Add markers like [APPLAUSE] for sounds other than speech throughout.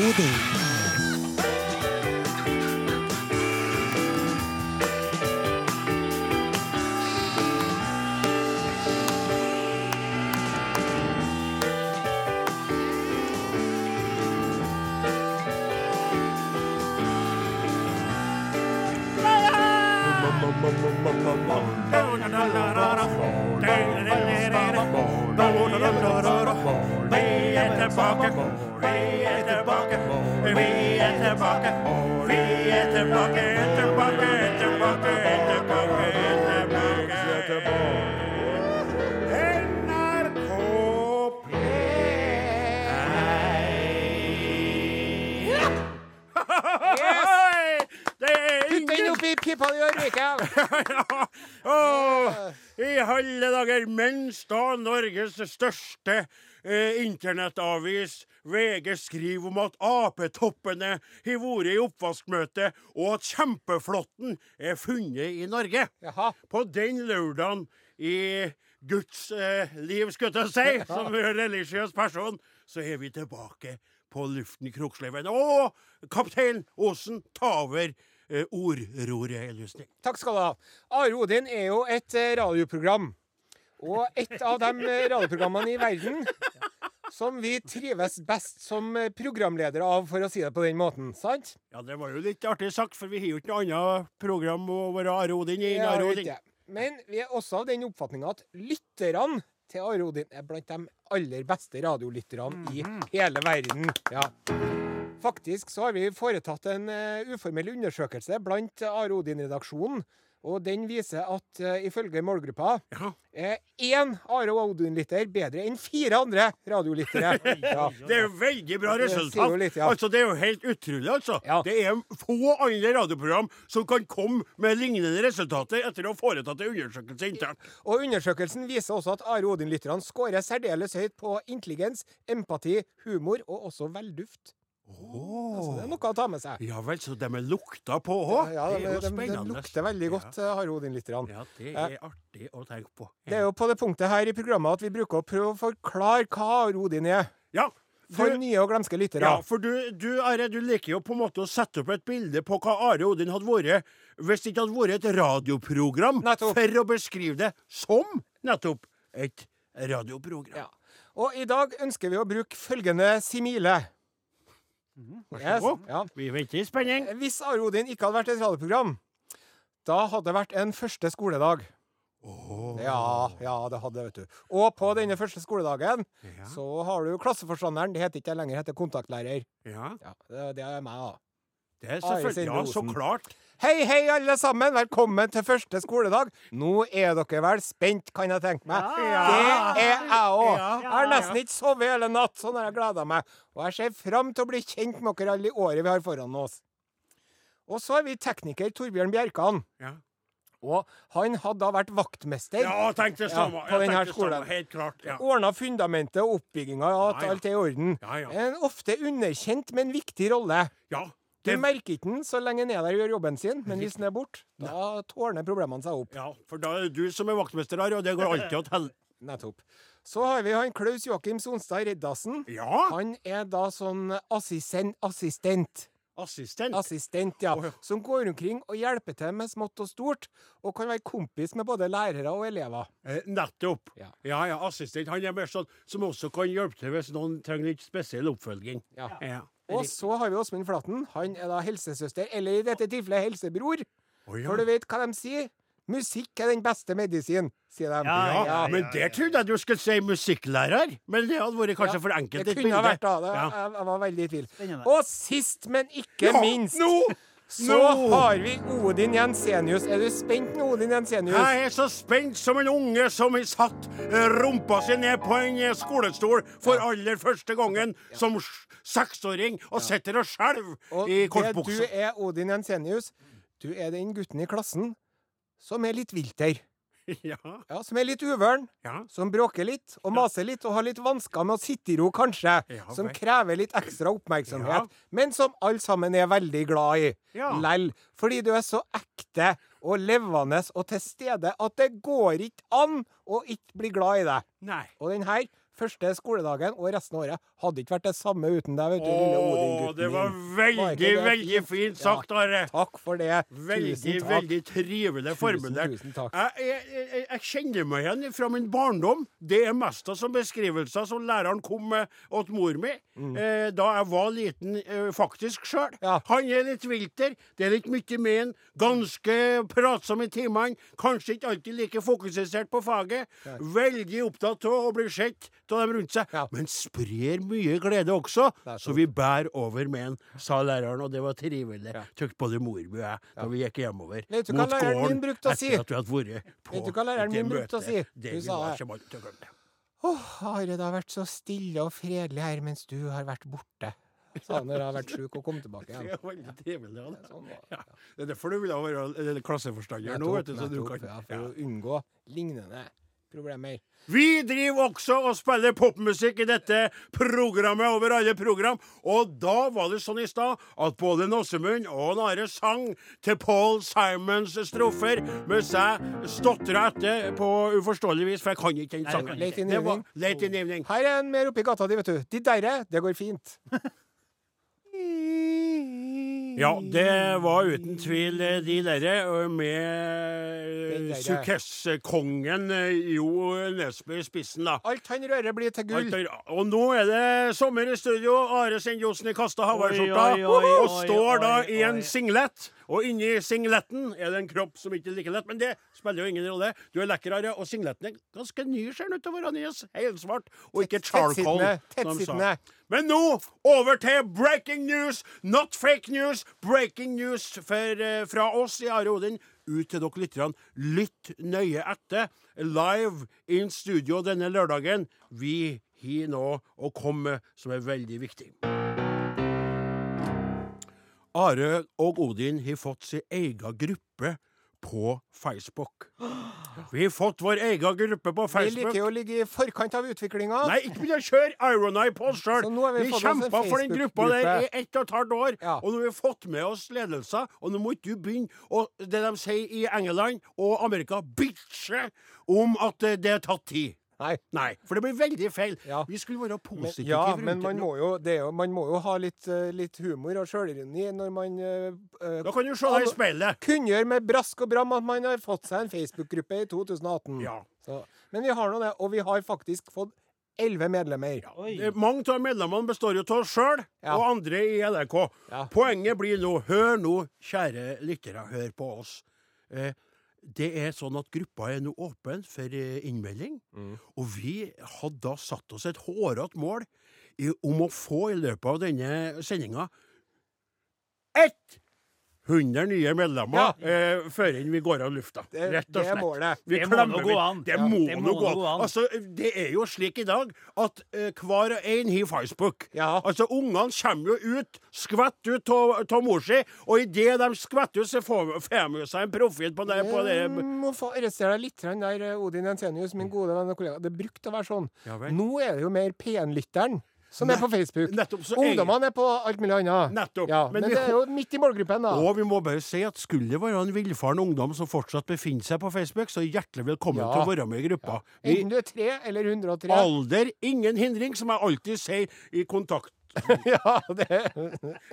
Odin. Norges største eh, internettavis VG skriver om at apetoppene har vært i oppvaskmøte, og at kjempeflåtten er funnet i Norge. Jaha. På den lørdagen i Guds eh, liv, skulle jeg si, som religiøs person, så er vi tilbake på luften i Kroksleiven. Og kaptein Osen, ta over eh, ordroret, Lustig. Takk skal du ha. Are Odin er jo et eh, radioprogram. Og et av de eh, radioprogrammene i verden som vi trives best som eh, programledere av, for å si det på den måten. Sant? Ja, det var jo litt artig sagt, for vi har jo ikke noe annet program å være Are Odin i enn Are Odin. Men vi er også av den oppfatninga at lytterne til Are Odin er blant de aller beste radiolytterne i hele verden. Ja. Faktisk så har vi foretatt en uh, uformell undersøkelse blant Are Odin-redaksjonen. Og den viser at uh, ifølge målgruppa Ja. er én Are Odin-liter bedre enn fire andre radiolyttere. [LAUGHS] Ja. Det er jo veldig bra resultat. Det, ja. Altså, Det er jo helt utrolig, altså. Det er få andre radioprogram som kan komme med lignende resultater etter å ha foretatt en undersøkelse internt. Og undersøkelsen viser også at Are Odin-lytterne scorer særdeles høyt på intelligens, empati, humor og også velduft. Så det er noe å ta med seg. Ja vel, så de er lukta på òg? Ja, det de, er jo de, de lukter veldig godt, ja. Are Odin-lytterne. Ja, det er artig å tenke på. Det er jo på det punktet her i programmet at vi bruker å prøve å forklare hva Are Odin er. Ja, For nye og glemske lyttere. Ja, for du, du, Are, du liker jo på en måte å sette opp et bilde på hva Are Odin hadde vært hvis det ikke hadde vært et radioprogram Nettopp. for å beskrive det som nettopp et radioprogram. Ja. Og i dag ønsker vi å bruke følgende simile. Yes, god. ja. Vi venter i spenning. Hvis Are Odin ikke hadde vært et radioprogram, da hadde det vært en første skoledag. Ja, ja, det hadde det, vet du. Og på denne første skoledagen Ja. så har du klasseforstanderen. Det heter ikke lenger, det heter kontaktlærer. Ja, Ja, det, det er meg, da. Det er selvfølgelig Ja, så klart. Hei, hei, alle sammen! Velkommen til første skoledag. Nå er dere vel spent, kan jeg tenke meg. Det er jeg òg. Jeg har nesten ikke sovet hele natt, sånn har jeg gleda meg. Og jeg ser fram til å bli kjent med dere alle i året vi har foran oss. Og så har vi tekniker Torbjørn Bjerkan. Ja, Og han hadde da vært vaktmester. ja tenk det Ja, samme. på Jeg den her tenkte samme, skolen. Helt klart. Ja. Ordna fundamentet og oppbygginga at Ja, ja. alt er i orden. Ja, ja. En ofte underkjent, men viktig rolle. ja. Du merker ikke den så lenge han er der og gjør jobben sin, men hvis han er borte, da tårner problemene seg opp. ja, for da er du som er vaktmester her, og det går alltid til telle. [LAUGHS] Nettopp. Så har vi han Klaus Joakim Sonstad Reddassen. Ja, Han er da sånn assistent, assistent, assistent. assistent ja, Oh, ja. som går omkring og hjelper til med smått og stort, og kan være kompis med både lærere og elever. Eh, nettopp. Ja. Ja. ja, assistent. Han er mer sånn som også kan hjelpe til hvis noen trenger litt spesiell oppfølging. Ja. Ja. Og så har vi Åsmund Flaten. Han er da helsesøster, eller i dette tilfellet helsebror. Oh, ja. For du vet hva de sier? Musikk er den beste medisin, sier de. Ja, Ja. men det trodde jeg du skulle si musikklærer. Men det hadde vært kanskje Ja, for enkelt. Det kunne ha vært da. Det, Ja. jeg, jeg var veldig i tvil. Og sist, men ikke Ja, minst, nå! Så nå! har vi Odin Jensenius. Er du spent nå, Odin Jensenius? Jeg er så spent som en unge som har satt eh, rumpa si ned på en eh, skolestol for aller første gangen som sj- seksåring og sitter og skjelver i det du er, Odin Jensenius, du er den gutten i klassen som er litt vilter. [LAUGHS] Ja, Ja, som er litt uvøren. ja. Som bråker litt og maser litt og har litt vansker med å sitte i ro, kanskje. Som vel. krever litt ekstra oppmerksomhet. Men som alle sammen er veldig glad i. Lell. Fordi du er så ekte og levende og til stede at det går ikke an å ikke bli glad i deg. Nei. Og den her første skoledagen og resten av året hadde ikke vært det samme uten deg, vet du, lille Odin-gutten det var veldig, Var det veldig fint sagt, Are. Takk for det. Veldig, Tusen takk. veldig trivelig formulert. tusen takk. Jeg, jeg, jeg, jeg kjenner meg igjen fra min barndom. Det er mest av som beskrivelser som læreren kom med åt mor mi eh, da jeg var liten, eh, faktisk sjøl. Mm. Ja. Han er litt vilter. Det er litt mye med han. Ganske pratsom i timene. Kanskje ikke alltid like fokusert på faget. Veldig opptatt av å bli sett av dem rundt seg. Ja. Men sprer mye glede også, så vi bærer over med en, sa læreren. Og det var trivelig. Ja. Tykk både mor og jeg da vi gikk hjemover Vet du hva mot gården å si? etter at vi hadde vært på Vet du hva læreren min brukte å si? Det sa det. Åh, Are, det har vært så stille og fredelig her mens du har vært borte. Sa han når jeg har vært sjuk og kom tilbake igjen. [LAUGHS] Det er veldig trivelig. ja. Sånn. Ja. Det er derfor du vil være klasseforstander nå, vet du, så du kan ja, for å unngå lignende problemer. Vi driver også og spiller popmusikk i dette programmet over alle program. Og da var det sånn i stad at både Nåsemund og Nare sang til Paul Simons strofer, mens jeg stotra etter på uforståelig vis, for jeg kan ikke den sangen. Late in evening. Her er en mer oppi gata di, vet du. De derre, det går fint. Ja, det var uten tvil eh, de derre med sukesskongen eh, Jo Nesbø i spissen, da. Alt han rører, blir til gull. Og nå er det sommer i studio. Are Send-Josen i kasta hawaiiskjorta oi, og står da i en singlet. Og inni singletten er det en kropp som ikke er like lett, men det spiller jo ingen rolle. Du er lekker, Are, og singletten er ganske ny, ser den ut til å være, Nies. Helsvart. Og ikke charcoal. Tettsittende. som de sa. Tettsittende. Men nå over til breaking news, not fake news. Breaking news for, eh, fra oss i Are Odin ut til dere lytterne. Lytt nøye etter. Live in studio denne lørdagen. Vi har nå å komme som er veldig viktig. Are og Odin har fått sin egen gruppe på Facebook. Vi har fått vår egen gruppe på Facebook. Vi liker å ligge i forkant av utviklinga. Nei, ikke begynn å kjøre Ironeye på oss sjøl. Vi Vi kjempa for den gruppa der i ett og et halvt år. Ja. Og nå har vi fått med oss ledelser. Og nå må ikke du begynne å det de sier i England og Amerika, bitche om at det har tatt tid. Nei. Nei, for det blir veldig feil. Ja. Vi skulle være Men, positive. ja, men man må, jo, det er jo, man må jo ha litt, eh, litt humor og sjølironi når man uh, Da kan du se deg i speilet. kunngjør med brask og bram at man har fått seg en Facebook-gruppe i 2018. Ja. Så, men vi har nå det, og vi har faktisk fått elleve medlemmer. Eh, Mange av medlemmene består jo av oss sjøl Ja. og andre i NRK. Ja. Poenget blir nå Hør nå, kjære lyttere, hør på oss. Eh, det er sånn at gruppa er nå åpen for eh, innmelding. Mm. Og vi hadde da satt oss et hårete mål om å få i løpet av denne sendinga 100 nye medlemmer eh, før vi går av lufta. Rett og slett. Vi Det må nå gå an. Det Ja, må det nå gå an. Altså, det er jo slik i dag at eh, hver og en har Facebook. Ja. Altså, Ungene kommer jo ut, skvetter ut av mor si, og idet de skvetter ut, så får de seg en profil på det. På det. Jeg må få arrestere deg litt der, eh, Odin Jensenius, min gode venn og kollega. Det brukte å være sånn. Ja. Nå er det jo mer P1-lytteren som er på Facebook. Nettopp, Ungdommene er på alt mulig annet. Nettopp. Ja, Men men, vi det er jo midt i målgruppen, da. Og vi må bare si at skulle det være en villfaren ungdom som fortsatt befinner seg på Facebook, så er hjertelig velkommen Ja. til å være med i gruppa. Ja. Enten du er tre eller 103. alder, ingen hindring, som jeg alltid sier i kontakt. [LAUGHS] ja, det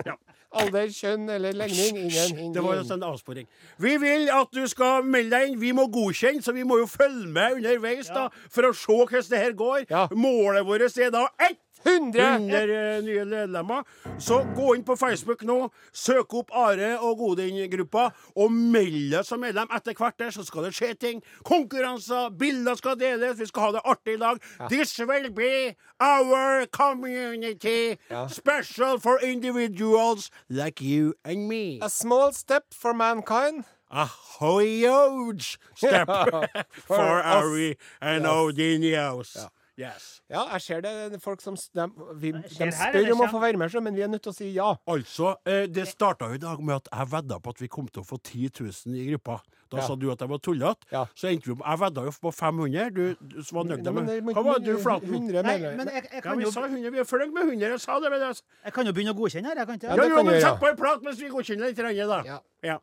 Ja. Alder, kjønn eller legning, ingen hindring. Det var altså en avsporing. Vi vil at du skal melde deg inn. Vi må godkjenne, så vi må jo følge med underveis da, for å se hvordan det her går. Målet vårt er da ett 100! 100 eh, nye medlemmer. Så gå inn på Facebook nå, søk opp Are og Godin-gruppa, og meld deg som medlem. Etter hvert der så skal det skje ting. Konkurranser, bilder skal deles, vi skal ha det artig i dag. This will be our community Ja. special for individuals like you and me. A small step for mankind. A huge step [LAUGHS] for us. Ari and Yes. Odinios. Yes. Ja, jeg ser det. Folk som de, vi, de spør om å få være med, men vi er nødt til å si ja. Altså, eh, det starta jo i dag med at jeg vedda på at vi kom til å få 10 000 i gruppa. Da Ja. sa du at jeg var tullete. Ja. Så endte vi opp Jeg vedda jo på 500. Du, du var nøyd med Hva var du, Flaten? 100 Nei, men jeg, jeg, Ja, vi jo, sa 100. Vi er fornøyd med 100. Jeg sa det, men jeg jeg kan jo begynne å godkjenne her, jeg kan ikke? Ja, jo, kan men sett på en prat mens vi godkjenner litt. Da. Ja. ja.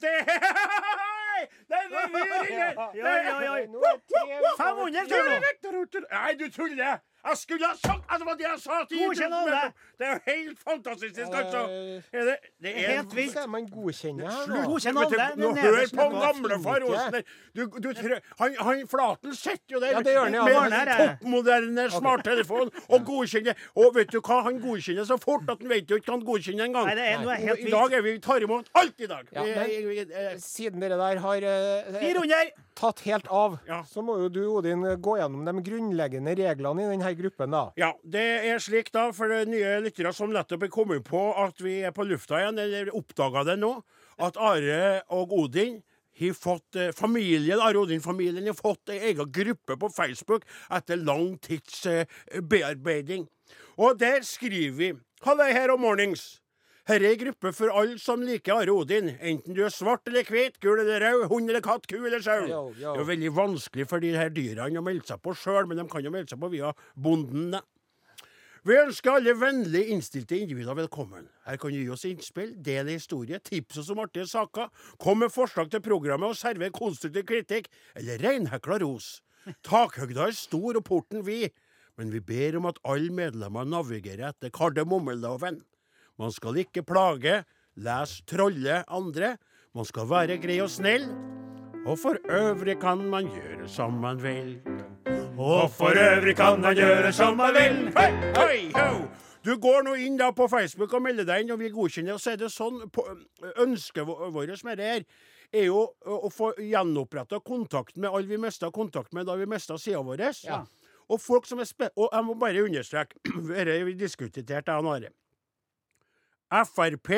Det, [LAUGHS] det Oi, oi, oi. Nå er tre 500 står. Nei, du tuller! Jeg skulle ha sagt altså, hva det jeg sa til Godkjenner alle. Det er jo helt fantastisk, altså. Er det, det er Helt vilt. Man godkjenne her Slutt. Godkjenn alle. Nå hør på gamlefar Osen der. Du, du, han, han Flaten sitter jo der Ja, det gjør han, ja. med toppmoderne smarttelefon og godkjenner. Og vet du hva? Han godkjenner så fort at han vet jo ikke hva han godkjenner engang. Det I dag er vi tar imot alt i dag. Ja, men- eh, Siden dere der har eh, 400. tatt helt av, så må jo du, Odin, gå gjennom de grunnleggende reglene i denne gruppen, da. Ja, det er slik da, for nye lyttere som nettopp er kommet på at vi er på lufta igjen, eller oppdaga det nå, at Are og Odin har fått eh, familien, Are Odin-familien har fått ei egen gruppe på Facebook etter lang tids eh, bearbeiding. Og der skriver vi Halla her om mornings. Her er gruppe for alle som liker Are Odin. Enten du er svart eller hvit, gul eller rød, hund eller katt, ku eller sau. Det er jo veldig vanskelig for de her dyrene å melde seg på sjøl, men de kan jo melde seg på via bonden. Vi ønsker alle vennlig innstilte individer velkommen. Her kan du gi oss innspill, dele historie, tips oss om artige saker, kom med forslag til programmet og server konstruktiv kritikk, eller reinhekla ros. Takhøgda er stor og porten vid, men vi ber om at alle medlemmer navigerer etter kardemommeloven. Man skal ikke plage, lese trolle andre, man skal være grei og snill, og for øvrig kan man gjøre som man vil. Og for øvrig kan man gjøre som man vil. Hei, hei, ho! Du går nå inn da på Facebook og melder deg inn, og vi godkjenner. Og så er det sånn på, Ønsket vå- vårt med det her er jo å få gjenoppretta kontakt med alle vi mista kontakt med da vi mista sida vår. Ja. Og folk som er spe... Og jeg må bare understreke, [CLEARS THROAT] dette vi diskuterte, jeg og Are. Frp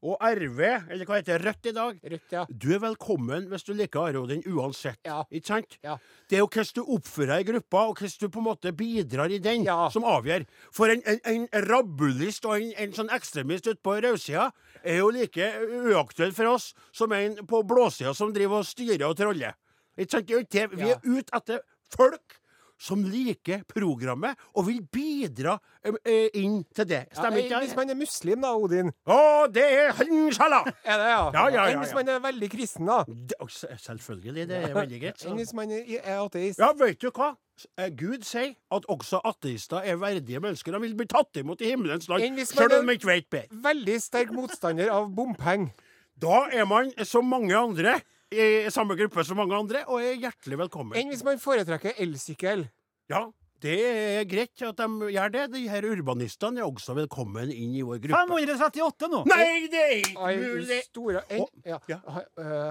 og RV, eller hva heter Rødt i dag, Rødt, ja. du er velkommen hvis du liker Are uansett. Ja. Ikke sant? Ja. Det er jo hvordan du oppfører deg i gruppa, og hvordan du på en måte bidrar i den, Ja. som avgjør. For en, en, en rabulist og en, en sånn ekstremist ute på rødsida er jo like uaktuell for oss som en på blåsida som driver og styrer og troller. Ikke sant? Vi er ute etter folk som liker programmet og vil bidra ø, ø, inn til det. Stemmer ikke hvis det? man er muslim, da, Odin. Å, det er inshallah! Er det, ja? Ja, ja, ja, Enn hvis man er veldig kristen, da? Det, selvfølgelig, det er veldig greit. Enn hvis man er ateist? Ja, vet du hva? Eh, Gud sier at også ateister er verdige mennesker. De vil bli tatt imot i himmelens land, hvis selv om de ikke vet bedre. Veldig sterk motstander av bompenger. Da er man som mange andre i samme gruppe som mange andre, og er hjertelig velkommen. Enn hvis man foretrekker elsykkel? Ja, det er greit at de gjør det. De her urbanistene er også velkommen inn i vår gruppe. 538 nå. Nei, det er ikke mulig! store en, ja. ja. Ha-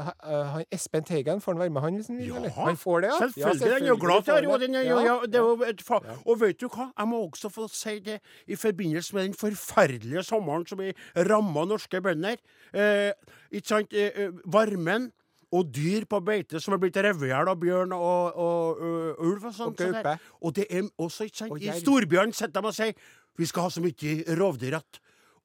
ha- øh, Espen Teigen, får han være med, han? Hvis han vil, Ja, eller? Han får det, ja? Selvfølgelig. Han er jo glad for det. Ja. ja, Og vet du hva? Jeg må også få si det i forbindelse med den forferdelige sommeren som ramma norske bønder. Eh, ikke sant? Eh, eh, varmen og dyr på beite som er blitt revet i hjel av bjørn og, og, og, ulv og sånt. Og sånt. Og det er også, ikke sant? I storbjørn sitter de og sier vi skal ha så mye rovdyr att.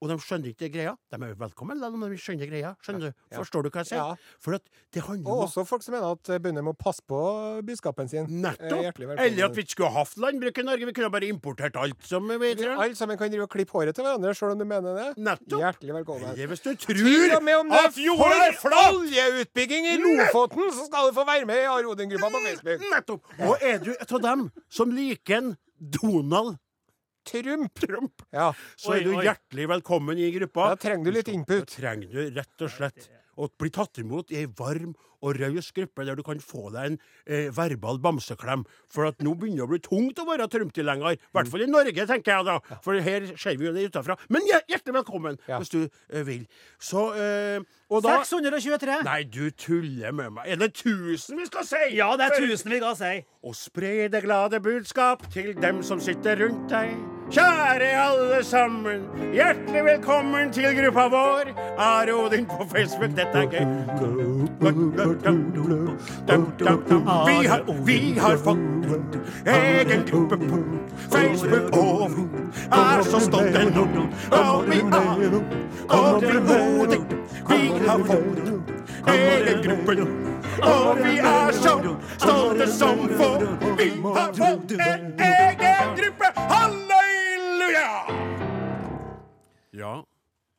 Og de skjønner ikke greia. De er jo velkommen selv om de skjønner greia. Skjønner du? Forstår du hva jeg sier? Ja. For at det handler Og om også folk som mener at eh, bønder må passe på budskapen sin. Eh, Nettopp. Eller at vi ikke skulle ha hatt landbruk i Norge. Vi kunne bare importert alt som vi trenger. alle sammen kan drive og klippe håret til hverandre, sjøl om du mener det. Nettopp. Hjertelig velkommen. Eller hvis du tror og at jorda er flat! oljeutbygging i Lofoten, så skal du få være med i Are Odin-gruppa på Facebook. Nettopp. Og er du av dem som liker en Donald Trump. Trump, Ja. så er du oi. hjertelig velkommen i gruppa. Da trenger du litt input. Da trenger du rett og slett å bli tatt imot i ei varm og raus gruppe der du kan få deg en eh, verbal bamseklem. For at nå begynner det å bli tungt å være Trump-tilhenger. I hvert fall i Norge, tenker jeg da. For her ser vi jo det utafra. Men hjertelig velkommen, Ja. hvis du eh, vil. Så eh, Og da 623. Nei, du tuller med meg. Er det 1000 vi skal si? Ja, det er 1000 vi skal si. Og spre det glade budskap til dem som sitter rundt deg. Kjære alle sammen, hjertelig velkommen til gruppa vår. Are Odin på Facebook, dette er gøy. Vi har, vi har fått en egen gruppe på Facebook, og er så stolte nå. Og vi er overmodige. Vi har fått en egen gruppe. Og vi er så stolte som få. Vi har fått en egen gruppe. Halleluja! Ja,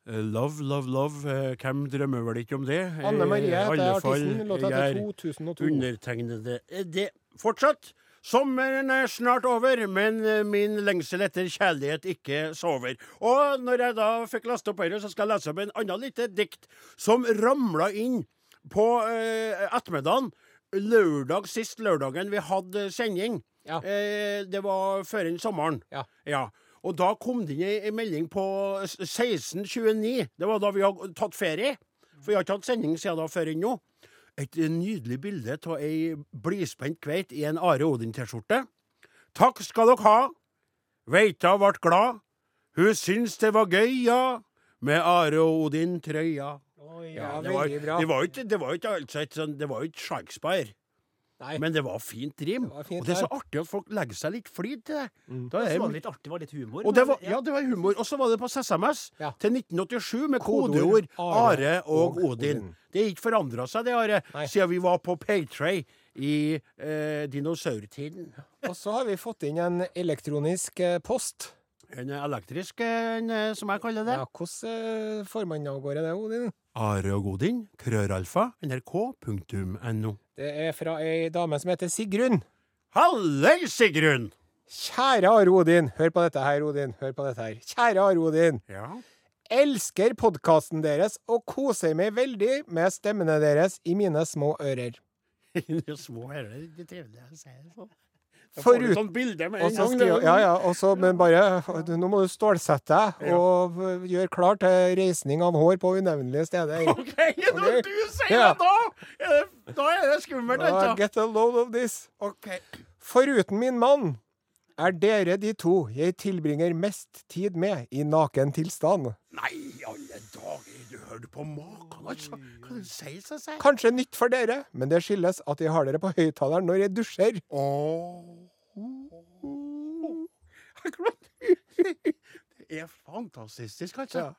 Eh, Love, love, love. Eh, Hvem drømmer vel ikke om det? Anne Marie Eh, i heter artisten. Låta heter 2002. Undertegnede er det fortsatt. Sommeren er snart over, men min lengsel etter kjærlighet ikke sover. Og når jeg da fikk lasta opp dette, så skal jeg lese opp en annen lite dikt som ramla inn på eh, ettermiddagen. Lørdag, sist lørdagen vi hadde sending. Ja. Eh, det var før den sommeren. Ja. Og da kom det inn ei- melding på 1629. Det var da vi hadde tatt ferie. For vi har ikke hatt sending siden da før ennå. Et nydelig bilde av ei blidspent kveit i en Are Odin-T-skjorte. Takk skal dere ha. Veita vart glad. Hun syns det var gøy, ja. Med Are Odin-trøya. Ja, Det var, veldig bra. det var jo ikke, det var jo ikke altså et sånn Det var jo ikke Shakespeare. Nei. Men det var fint rim. Det var fint og det er så artig at folk legger seg litt flid til det. Mm. Da er Så det var det litt artig, var litt humor. og det var, ja, det var humor. Og så var det på SMS Ja. til 1987 med Kodeord Are og og Odin. Odin. Det har ikke forandra seg, det, Are, Nei. siden vi var på Paytray i eh, dinosaurtiden. Og så har vi fått inn en elektronisk eh, post. En elektrisk en, eh, som jeg kaller det. Ja, hvordan eh, får man av gårde det, Odin? Are og Odin, krøralfa, nrk.no. Det er fra ei dame som heter Sigrun. Halløy, Sigrun! Kjære Are Odin. Hør på dette her, Odin. Hør på dette her. Kjære Are Odin. Ja. Elsker podkasten deres og koser meg veldig med stemmene deres i mine små ører. [LAUGHS] De små ører, det trivelig å si det sånn. Forut- sånn bilde med en gang. ja, ja, og så, men bare Nå må du stålsette deg og gjøre klar til reisning av hår på unevnelige steder. [LAUGHS] OK, når du sier Ja. det, da er det, da er det skummelt, altså. get a load of this. Okay. Foruten min mann er dere de to jeg tilbringer mest tid med i naken tilstand. Nei, alle dager, du hørte på maken, altså. Hva du sier sier Kanskje nytt for dere, men det skyldes at jeg har dere på høyttaleren når jeg dusjer. [LAUGHS] [LAUGHS] Det er fantastisk, altså. Ja.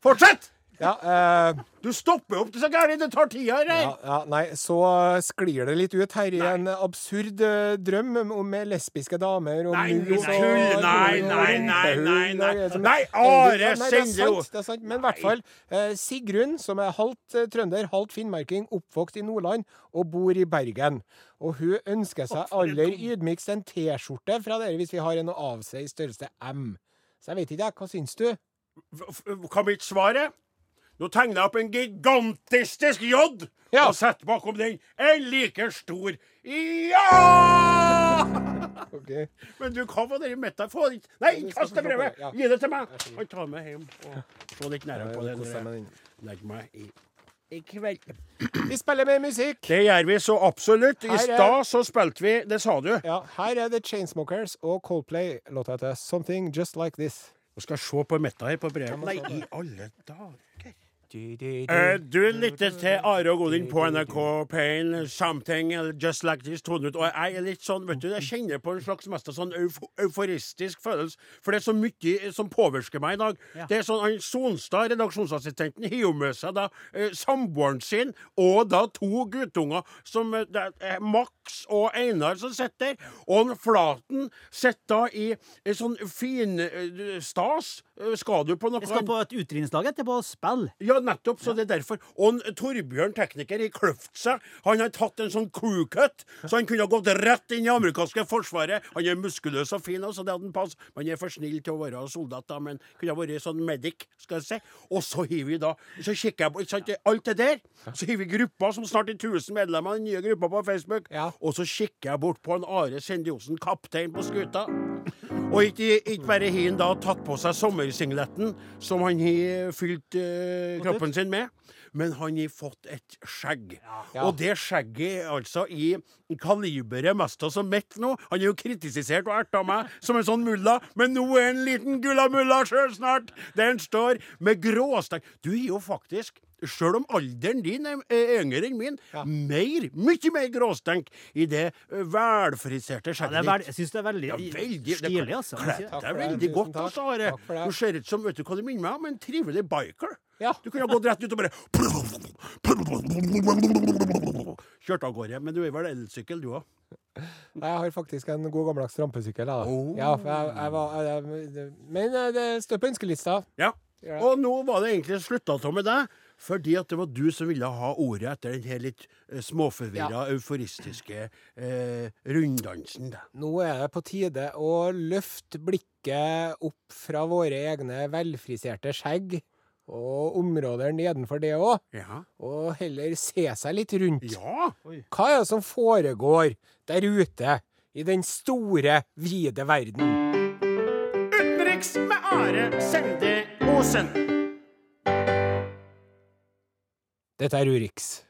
Fortsett! Ja, eh, Du stopper opp det så gæren! det tar tida her. ja, ja, nei, så sklir det litt ut her i en absurd eh, drøm om- med lesbiske damer og Nei, mus nei, og- tull, nei, nei, nei, nei, og nei. Are, Nei, det er send det jo. sant, det er sant. Men i hvert fall, eh, Sigrun, som er halvt eh, trønder, halvt finnmarking, oppvokst i Nordland og bor i Bergen. Og hun ønsker seg aller ydmykst en T-skjorte fra dere hvis vi har en å avse i størrelse M. Så jeg vet ikke, jeg. Hva syns du? Hva mitt svar er? Nå tegner jeg opp en gigantistisk J Ja. og setter bakom den en like stor Ja! Okay. Men du, hva var det i midten? Få det Nei, kast det brevet! ja. Gi det til meg! Og ta meg hjem og se litt nærmere på det. Legg deg med meg i, i kveld. Vi spiller mer musikk. Det gjør vi så absolutt. I stad så spilte vi Det sa du. Ja, her er The Chainsmokers og Coldplay. Låta heter 'Something Just Like This'. Nå skal jeg se på midten her på brevet. Nei, i alle dager. Eh, du lytter til Are og Godin på NRK Pain, Something Just Like This 200. Og jeg er litt sånn, vet du, jeg kjenner på en slags mest sånn euforistisk følelse. For det er så mye som påvirker meg i dag. Ja. Det er sånn, Sonstad, redaksjonsassistenten, jo med seg da eh, samboeren sin og da to guttunger, som eh, det er Max og Einar som sitter der. Og Flaten sitter da i en sånn fin stas. Eh, Skal du på noe Jeg skal på et utdrikningslag etterpå og spille. ja, nettopp. Så det er derfor. Og Torbjørn, tekniker, i Kløftsa. Han har tatt en sånn crew cut, så han kunne ha gått rett inn i amerikanske forsvaret. Han er muskuløs og fin, så det hadde han pass. Han er for snill til å være soldat, da, men kunne ha vært sånn medic, skal jeg si. Og så har vi da Så kikker jeg på sant, alt det der. Så har vi gruppa som snart er 1000 medlemmer, den nye gruppa på Facebook. Ja. Og så kikker jeg bort på en Are Sendiosen, kaptein på skuta. Og ikke, ikke bare har han da tatt på seg sommersingletten som han har fylt eh, kroppen sin med, men han har fått et skjegg. Ja. Og det skjegget er altså i kaliberet mest av som mitt nå. Han er jo kritisert og erta meg som en sånn mulla, men nå er en liten gullamulla sjøl snart, der han står med gråstek. Du er jo faktisk Sjøl om alderen din er yngre enn min, mer, mye mer gråstenk i det velfriserte skjegget det ditt. jeg syns det er veldig Ja, veldig. Stilig, altså. Kledde deg veldig godt, altså, Are. Du ser ut som Vet du hva det minner meg om? En trivelig biker. Ja. Du kunne ha gått rett ut og bare Kjørt av gårde. Men du er vel elsykkel, du òg? Nei, Jeg har faktisk en god gammeldags trampesykkel. Oh. Ja, jeg, jeg var, jeg, men eh, det står på ønskelista. Ja. Og nå var det egentlig slutta av med deg, fordi at det var du som ville ha ordet etter den her litt småforvirra, ja. euforistiske eh, runddansen. Da. Nå er det på tide å løfte blikket opp fra våre egne velfriserte skjegg og områder nedenfor det òg, Ja. og heller se seg litt rundt. ja. Hva er det som foregår der ute i den store, vide verden? Utenriks med Are Sende Osen. Dette er Urix.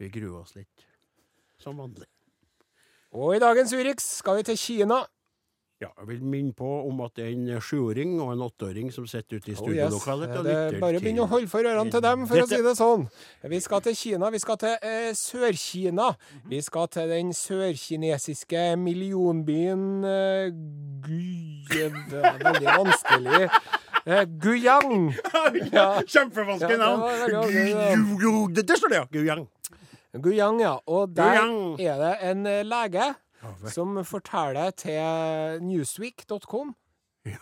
Vi gruer oss litt. Som vanlig. Og i dagens Urix skal vi til Kina. Ja, jeg vil minne på om at det er en sjuåring og en åtteåring som sitter ute i Oh, yes. Det er bare begynn å holde for ørene til dem, for å si det sånn. Vi skal til Kina. Vi skal til eh, Sør-Kina. Vi skal til den sørkinesiske millionbyen eh, Gud, Det er Veldig vanskelig. Eh, Guyang. [LAUGHS] Ja. Kjempevanskelig navn. Det står det, ja. Guyang. Guyang, ja. Og der Guyang. er det en eh, lege som forteller til newsweek.com,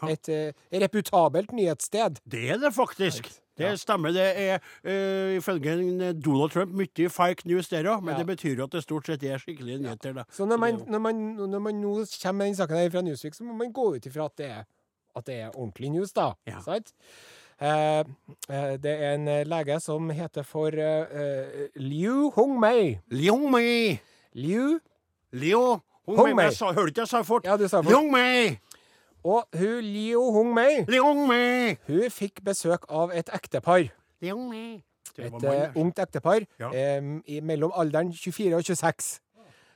et eh, reputabelt nyhetssted. Det er det faktisk. Det stemmer. Det er uh, ifølge Donald Trump mye fake news der òg, men Ja. det betyr jo at det stort sett er skikkelige nyheter. da. Så når man, når man, når man nå kommer med den saken her fra Newsweek, så må man gå ut ifra at det er, at det er ordentlig news, da. Ja. Sant? Eh, eh, det er en eh, lege som heter for eh, eh, Liu Hongmei. Liu Hongmei. Liu Liu Hongmei. Hong Hørte ikke jeg sa fort? Ja, du sa fort. Liu Hongmei. Og hun Liu Hongmei Liu Hongmei. hun fikk besøk av et ektepar. Liu Hongmei. Et eh, ungt ektepar Ja. eh, i, mellom alderen 24 og 26.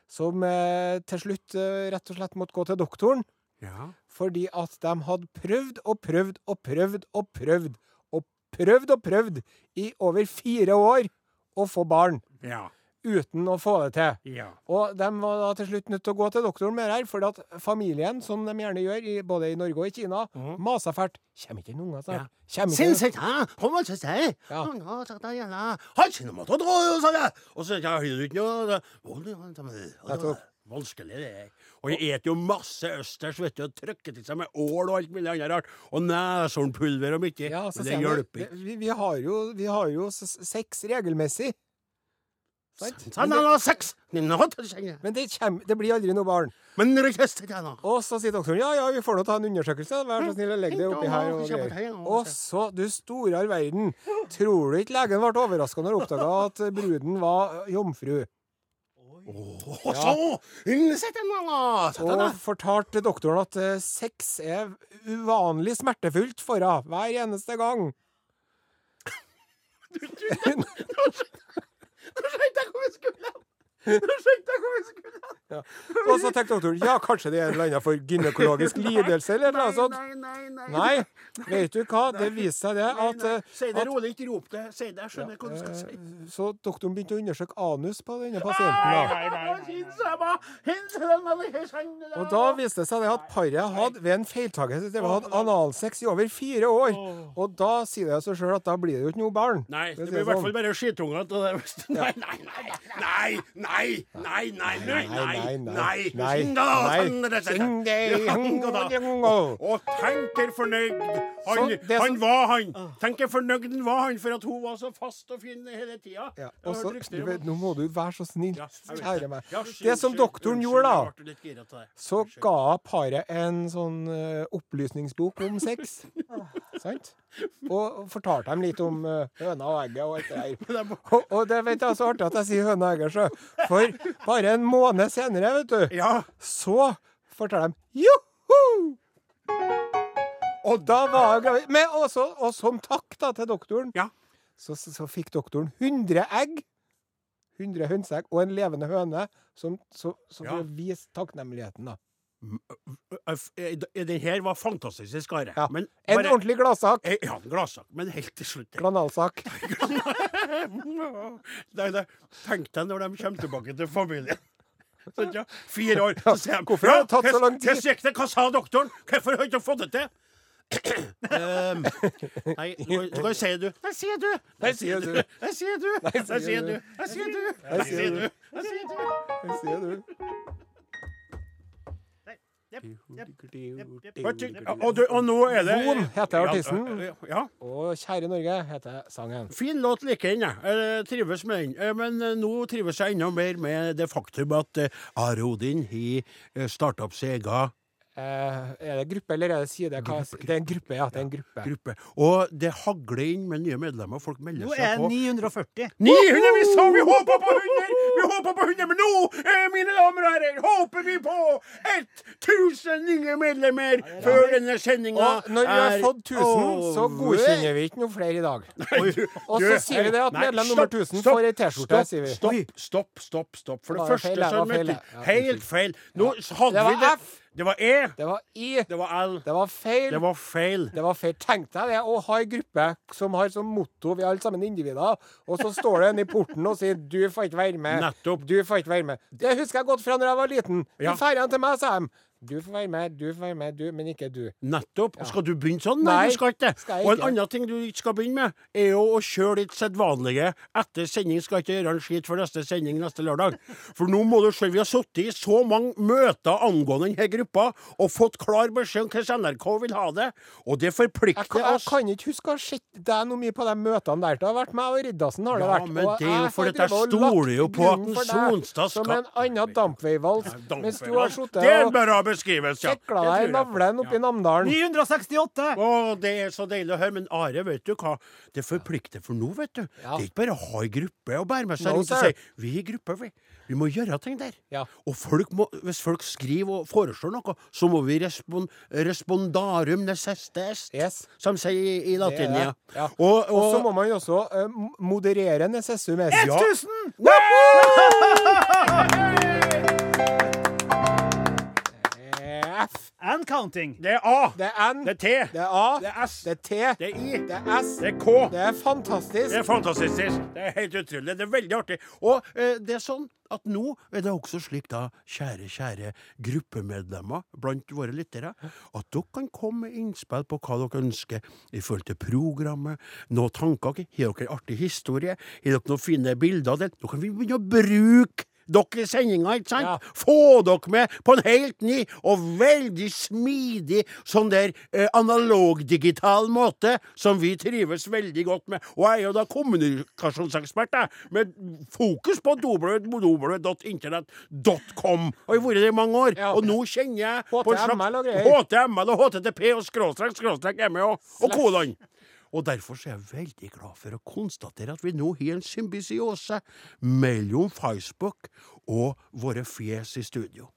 Som eh, til slutt eh, rett og slett måtte gå til doktoren. Ja. Fordi at de hadde prøvd og prøvd og prøvd og prøvd og prøvd og prøvd i over fire år å få barn Ja. uten å få det til. ja. Og de var da til slutt nødt til å gå til doktoren med det her, fordi at familien, som de gjerne gjør i, både i Norge og i Kina, mm. masa fælt. Kommer ikke noen unger snart? Ja. Kommer ikke altså. Ja. Vanskelig, det. er. Og jeg et jo masse østers, vet du, og trykker til seg med ål og alt mulig annet rart. Og neshornpulver og mye. Ja, Men det hjelper ikke. vi, vi, har jo, vi har jo sex regelmessig. Sant? Men det, har det men det, kjem, det blir aldri noe barn. Men Og så sier doktoren ja, ja, vi får nå ta en undersøkelse. Vær så snill og legg det oppi her. Og, greier. og så, du store all verden, tror du ikke legen ble overraska når hun oppdaga at bruden var jomfru? Oh, så, og fortalte doktoren at sex er uvanlig smertefullt for henne hver eneste gang. Du, du, du, du, du, du, du, nå skjønte jeg hvor vi skulle hen! Og så tenkte doktoren ja, kanskje det er en eller annen for gynekologisk lidelse eller noe sånt. Nei, nei, nei. Nei, vet du hva? Det viste seg det at, eh, Si det rolig, ikke rop det. Si det, jeg skjønner hva du skal si. eh, Så doktoren begynte å undersøke anus på denne pasienten. da. Og da viste det seg det at paret hadde ved en feiltakelse det hatt analsex i over fire år. Og da sier det seg sjøl at da blir det jo ikke noe barn. Nei, det blir i hvert sånn. fall bare skitunger det. Nei, nei, nei, nei, nei, Nei, nei, nei, nei, nei, nei. Nei, nei, nei, nei. Og tenker fornøyd. Han, han var han. Tenk Tenker fornøyd var han, for at hun var så fast og fin hele tida. Ja, nå må du være så snill, kjære meg. Det som doktoren gjorde, da, så ga paret en sånn eh, opplysningsbok om sex. [LAUGHS] Sant? Og fortalte dem litt om uh, høna og egget og alt det der. [LAUGHS] Og, og det vet jeg så artig at jeg sier høna og egget, sjø. For bare en måned senere, vet du, Ja, så forteller de joho! Og da var jeg gravid. Men også, og som takk da til doktoren, Ja. så, så, så fikk doktoren 100 egg. 100 hønseegg og en levende høne, som, så, så for Ja. vise takknemligheten, da. Den her var fantastisk, skare. Ja. Men En bare- ordentlig gladsak. Eh, Ja, en gladsak. Men helt til slutt Granalsak. [LAUGHS] Nei, nei. Tenk deg når de kommer tilbake til familien. Sånn, ja. Fire år. Så sier de Hvorfor har det tatt så lang tid? Hva. Hva sa doktoren? Hvorfor har du ikke fått det til? um, nei, hva sier du? Der sier du! Der sier du! Der sier du! Der sier du! Der sier du! Der sier du! Og, og nå er det Von heter artisten. Ja. Og Kjære Norge heter sangen. Fin låt liker den, jeg. Jeg trives med den. Eh, Men eh, nå trives jeg enda mer med det faktum at Are Arodin har starta opp sin egen Eh, er det gruppe, eller er det side? Hva, det er en gruppe, ja. Det er en gruppe. gruppe. Og det hagler inn med nye medlemmer. Folk melder seg på. Nå er det 940. 900! Vi sa vi håpa på 100! Vi håpa på 100, men nå, eh, mine damer og herrer, håper vi på 1000 nye medlemmer før denne sendinga er når vi har fått 1000, så godkjenner vi ikke noe flere i dag. [LAUGHS] Og så sier vi det at medlem nummer 1000 får ei T-skjorte, sier vi. Stopp, stopp, stopp. stopp. For det Det første så møtte det. Ja, Helt feil. Nå hadde vi det. Det var E. Det var I. Det var L. Det var feil. Det var feil. Det var feil. Tenk deg det å ha ei gruppe som har som motto vi er alle sammen individer, og så står det en i porten og sier 'du får ikke være med'. Nettopp. Du får ikke være med. Det husker jeg godt fra når jeg var liten. Ja. I ferien til meg sa de 'du får være med, du får være med, du, men ikke du'. Nettopp. Skal du begynne sånn? Nei, du skal ikke. det. Og en annen ting du ikke skal begynne med, er jo å kjøre ditt sedvanlige etter sending. Skal ikke gjøre en skit for neste sending neste lørdag. For nå må du se, vi har sittet i så mange møter angående denne gruppa og fått klar beskjed om hvordan NRK vil ha det, og det forplikter oss. jeg jeg kan ikke huske å ha sett deg noe mye på de møtene der. Det har vært meg og Riddarsen, har det Ja, vært. men det er jo fordi jeg stoler jo på at Sonstad Sonstad Som en annen dampveivals. Mens du har sittet og beskrivelse. ja. fekla deg i navlen oppi Namdalen. 968! Å, det er så deilig å høre. Men Are, vet du hva? Det forplikter for nå, vet du. Ja. Det er ikke bare å ha ei gruppe og bære med seg No, rundt og si Vi er i gruppe, vi. Vi må gjøre ting der. Ja. Og folk må, hvis folk skriver og foreslår noe, så må vi respon, respondarum neceste est, Yes. som de sier i, i Det latin. det. Ja. Ja. Og, Og så må man jo også uh, moderere necessum est. Ja. [LAUGHS] 1000! F. And counting. det er A. Det er N. Det er T. Det er A. Det er S. Det er T. Det er I. Det er S. Det er K. Det er fantastisk. Det er fantastisk. Det er helt utrolig. Det er veldig artig. Og eh, det er sånn at nå er det også slik, da, kjære, kjære gruppemedlemmer blant våre lyttere, at dere kan komme med innspill på hva dere ønsker i forhold til programmet, noen tanker. Har dere en artig historie? Har dere noen fine bilder? av det? Nå kan vi begynne å bruke dere i sendinga, ikke sant? Ja. Få dere med på en helt ny og veldig smidig sånn der eh, analogdigital måte som vi trives veldig godt med. Og jeg er jo da kommunikasjonsekspert, jeg, med fokus på www.internett.com. Har vært det i mange år. Ja. Og nå kjenner jeg på en HTML og greier. HTML og HTTP og skråstrek, skråstrek og, og kolon. Og derfor er jeg veldig glad for å konstatere at vi nå har en symbiose mellom Facebook og våre fjes i studio.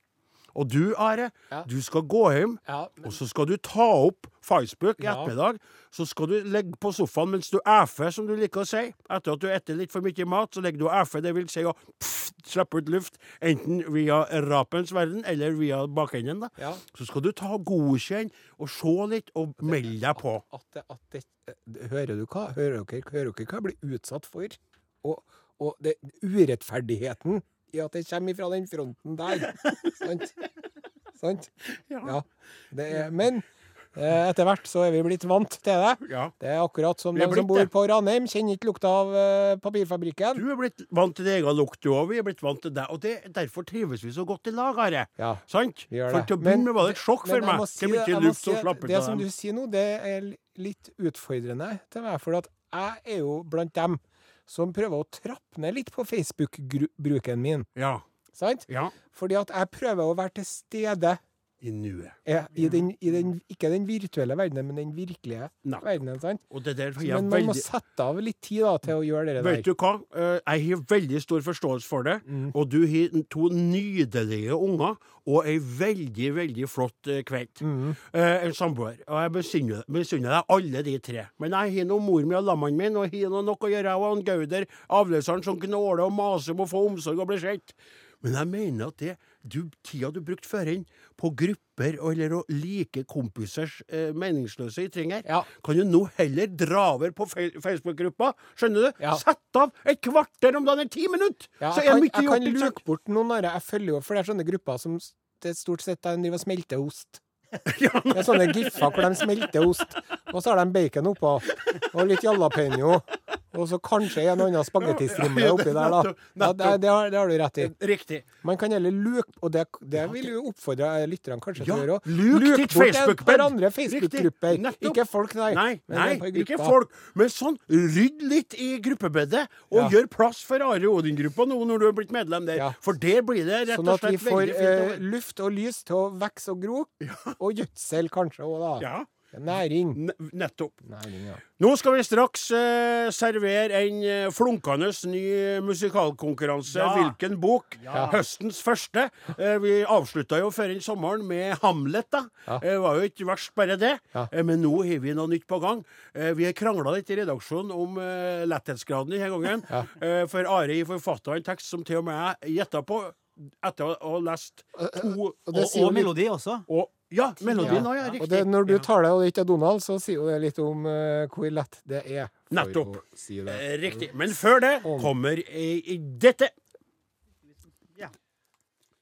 Og du, Are, Ja. du skal gå hjem, Ja, men- og så skal du ta opp Facebook i ettermiddag. Så skal du ligge på sofaen mens du æfer, som du liker å si. Etter at du etter litt for mye mat, så ligger du og æfer. Det vil si å pff, slippe ut luft, enten via rapens verden eller via bakenden. da. Ja. Så skal du ta godkjenn og se litt, og melde deg på. At at, at det, eh, hører du hva? Hører dere, hører dere hva jeg blir utsatt for? Og, og det, urettferdigheten i at det kommer fra den fronten der. Sant? [LAUGHS] Sant? Ja. Det er, men eh, etter hvert så er vi blitt vant til det. Ja. Det er akkurat som de som bor det. på Ranheim, kjenner ikke lukta av eh, papirfabrikken. Du er blitt vant til din egen lukt, du òg. Vi er blitt vant til deg. Og det, derfor trives vi så godt i lag, Are. Ja. Sant? For til å begynne med var det et sjokk for meg. si det- jeg si det- Det som du sier nå, det er litt utfordrende til meg. For at jeg er jo blant dem som prøver å trappe ned litt på Facebook-bruken min. Ja. Sant? ja. Fordi at jeg prøver å være til stede I nuet. Ja, i den, i den, ikke den virtuelle verdenen, men den virkelige Nei. verdenen. Sant? Der Men man må sette av litt tid da, til å gjøre det Vet du hva? Eh, Jeg har veldig stor forståelse for det. Mm. Og du har to nydelige unger og ei veldig, veldig flott eh, kveld. Mm. Eh, En samboer. Og jeg misunner deg alle de tre. Men jeg har nå mor mi og lammene mine, og har nå noe å gjøre, jeg og han Gauder, avløseren, som gnåler og maser om å få omsorg og bli sett. Men jeg mener at det du, tida du brukte før inn på grupper eller å like kompisers eh, meningsløse ytringer, Ja. kan du nå heller dra over på Facebook-gruppa. Skjønner du? Ja. Sett av et kvarter om dagen, ti minutter! Ja, så er kan, gjort. jeg gjort. kan luke bort noen av Jeg følger jo, for det er sånne grupper som det stort sett driver og smelter ost. [LAUGHS] Ja, Det er sånne giffer hvor de smelter ost, og så har de bacon oppå, og litt jalapeño. Og så kanskje en annen spagettistrimle oppi der, da. Ja, det, det, har, det har du rett i. Riktig. Man kan heller luke Og det, det vil jo oppfordre lytterne kanskje til å gjøre òg. luk ditt bort et par andre Facebook-grupper. Ikke folk, nei. Nei, nei ikke folk. Men sånn, rydd litt i gruppebedet, og Ja. gjør plass for Are Odin-gruppa nå når du har blitt medlem der. Ja. For der blir det rett Sånn og at vi slett får veldig fint. eh, over. luft og lys til å vokse og gro. Og gjødsel kanskje òg, da. Ja, Næring. N nettopp. Næring, ja. Nå skal vi straks eh, servere en eh, flunkende ny musikalkonkurranse. Ja. Hvilken bok? Ja. Høstens første. Eh, vi avslutta jo før den sommeren med Hamlet, da. Ja. Det var jo ikke verst, bare det. Ja. Eh, men nå har vi noe nytt på gang. Eh, vi har krangla litt i redaksjonen om eh, letthetsgraden denne gangen. Ja. Eh, for Are forfatta en tekst som til og med jeg gjetta på etter å ha lest to Og Og, jo og melodi også. og Ja, melodien òg, ja. ja. Riktig. det, når du Ja. tar det, og det ikke er Donald, så sier jo det litt om uh, hvor lett det er. Nettopp. Si det. Eh, Riktig. Men før det kommer i, i dette.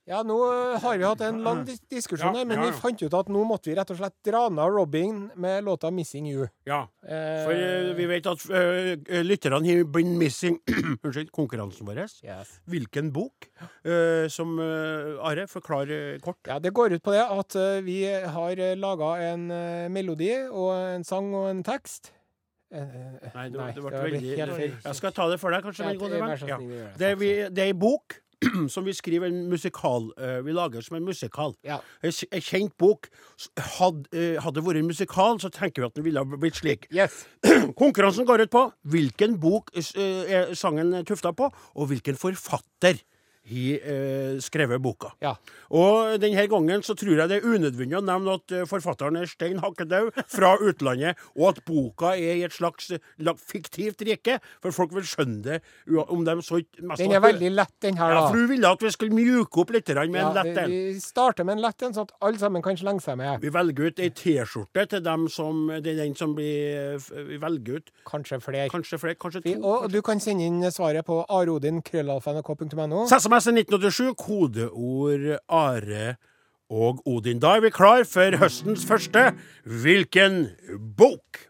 Ja, nå eh, har vi hatt en lang diskusjon her, men vi fant ut at nå måtte vi rett og slett dra ned Robin med låta 'Missing You'. Ja. Eh, For eh, vi vet at uh, lytterne har been missing [CLEARS THROAT] Unnskyld, konkurransen vår. yes. Hvilken bok? Uh, som uh, Are, forklar kort. Ja, Det går ut på det at vi har laga en melodi og en sang og en tekst. Nei, det, Nei, det ble det veldig. Jeg skal ta det for deg, kanskje. Ja, det, gjøre det. Det, er Takk det er ei bok [CLEARS THROAT] som vi skriver en musikal eh, Vi lager som en musikal. Ja. En en kjent bok. Hadde, eh, hadde det vært en musikal, så tenker vi at den ville blitt slik. Yes. [CLEARS THROAT] Konkurransen går ut på hvilken bok eh, er sangen tufta på, og hvilken forfatter har eh, skrevet boka. Ja. Og denne gangen så tror jeg det er unødvendig å nevne at eh, forfatteren er Stein Hakkedau fra utlandet, og at boka er i et slags fiktivt rike, for folk vil skjønne det om de så mest Den er veldig lett, den her, Ja, for du ville at vi skulle mjuke opp litt med Ja, en lett en. vi starter med en lett en, sånn at alle sammen kan slenge seg med. Vi velger ut ei T-skjorte til dem som Det er den som blir Vi velger ut Kanskje flere. kanskje flere, kanskje Vi, og, og du kan sende inn svaret på arodin.krøllalfa.nrk.no. SMS 1987, kodeord Are og Odin. Da er vi klar for høstens første Hvilken bok?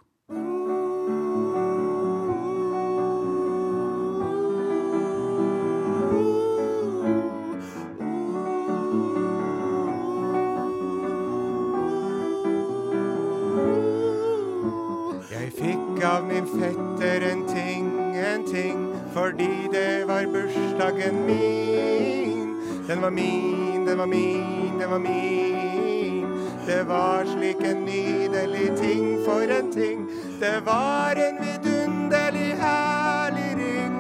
Jeg fikk av min fetter en ting, en ting, fordi det var bursdagen min. Den var min, den var min, den var min. Det var slik en nydelig ting for en ting. Det var en vidunderlig herlig ring.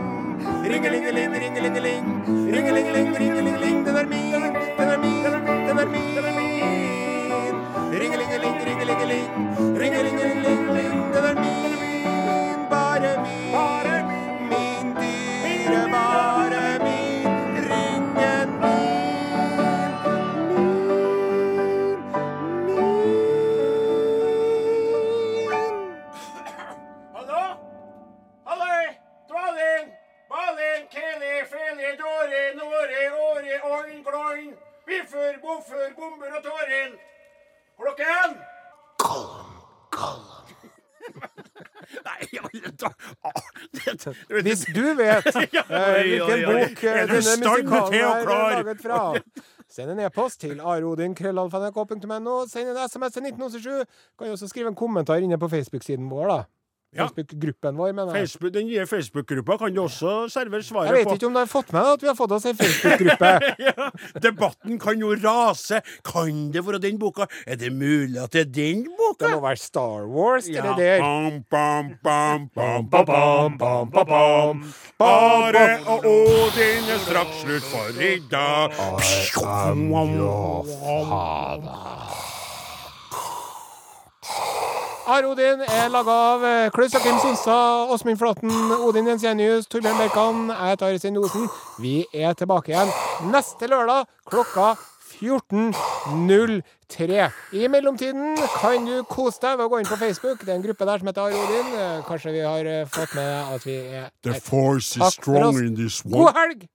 Ringelingeling, ringelingeling, ringelingeling, ringelingeling. Den er min, den er min, den er min. Ringelingeling, ringelingeling, ringelingeling, Ah, Hvis du vet [LAUGHS] eh, hvilken bok eh, denne musikalen er laget fra, send en e-post til arodin.krøllalfa.nrk.no. Send en SMS til 1987. Kan jo også skrive en kommentar inne på Facebook-siden vår, da. Facebook-gruppen vår, mener jeg. Facebook, den nye Facebook-gruppa kan du også servere svaret på. Jeg vet på. ikke om du har fått med at vi har fått oss en Facebook-gruppe. [LAUGHS] ja, debatten kan jo rase. Kan det være den boka? Er det mulig at det er den boka? Det må være Star Wars, ja. det der. Bare og Odin er straks slutt for i dag. Ja, faen Arodin er laga av eh, Klaus Jakim Sonstad, Åsmund Flaten, Odin Jensenius, Torbjørn Berkan. Jeg heter Are Sein Osen. Vi er tilbake igjen neste lørdag klokka 14.03. I mellomtiden kan du kose deg ved å gå inn på Facebook. Det er en gruppe der som heter Are Odin. Kanskje vi har eh, fått med at vi er The force is strong in this one. God helg!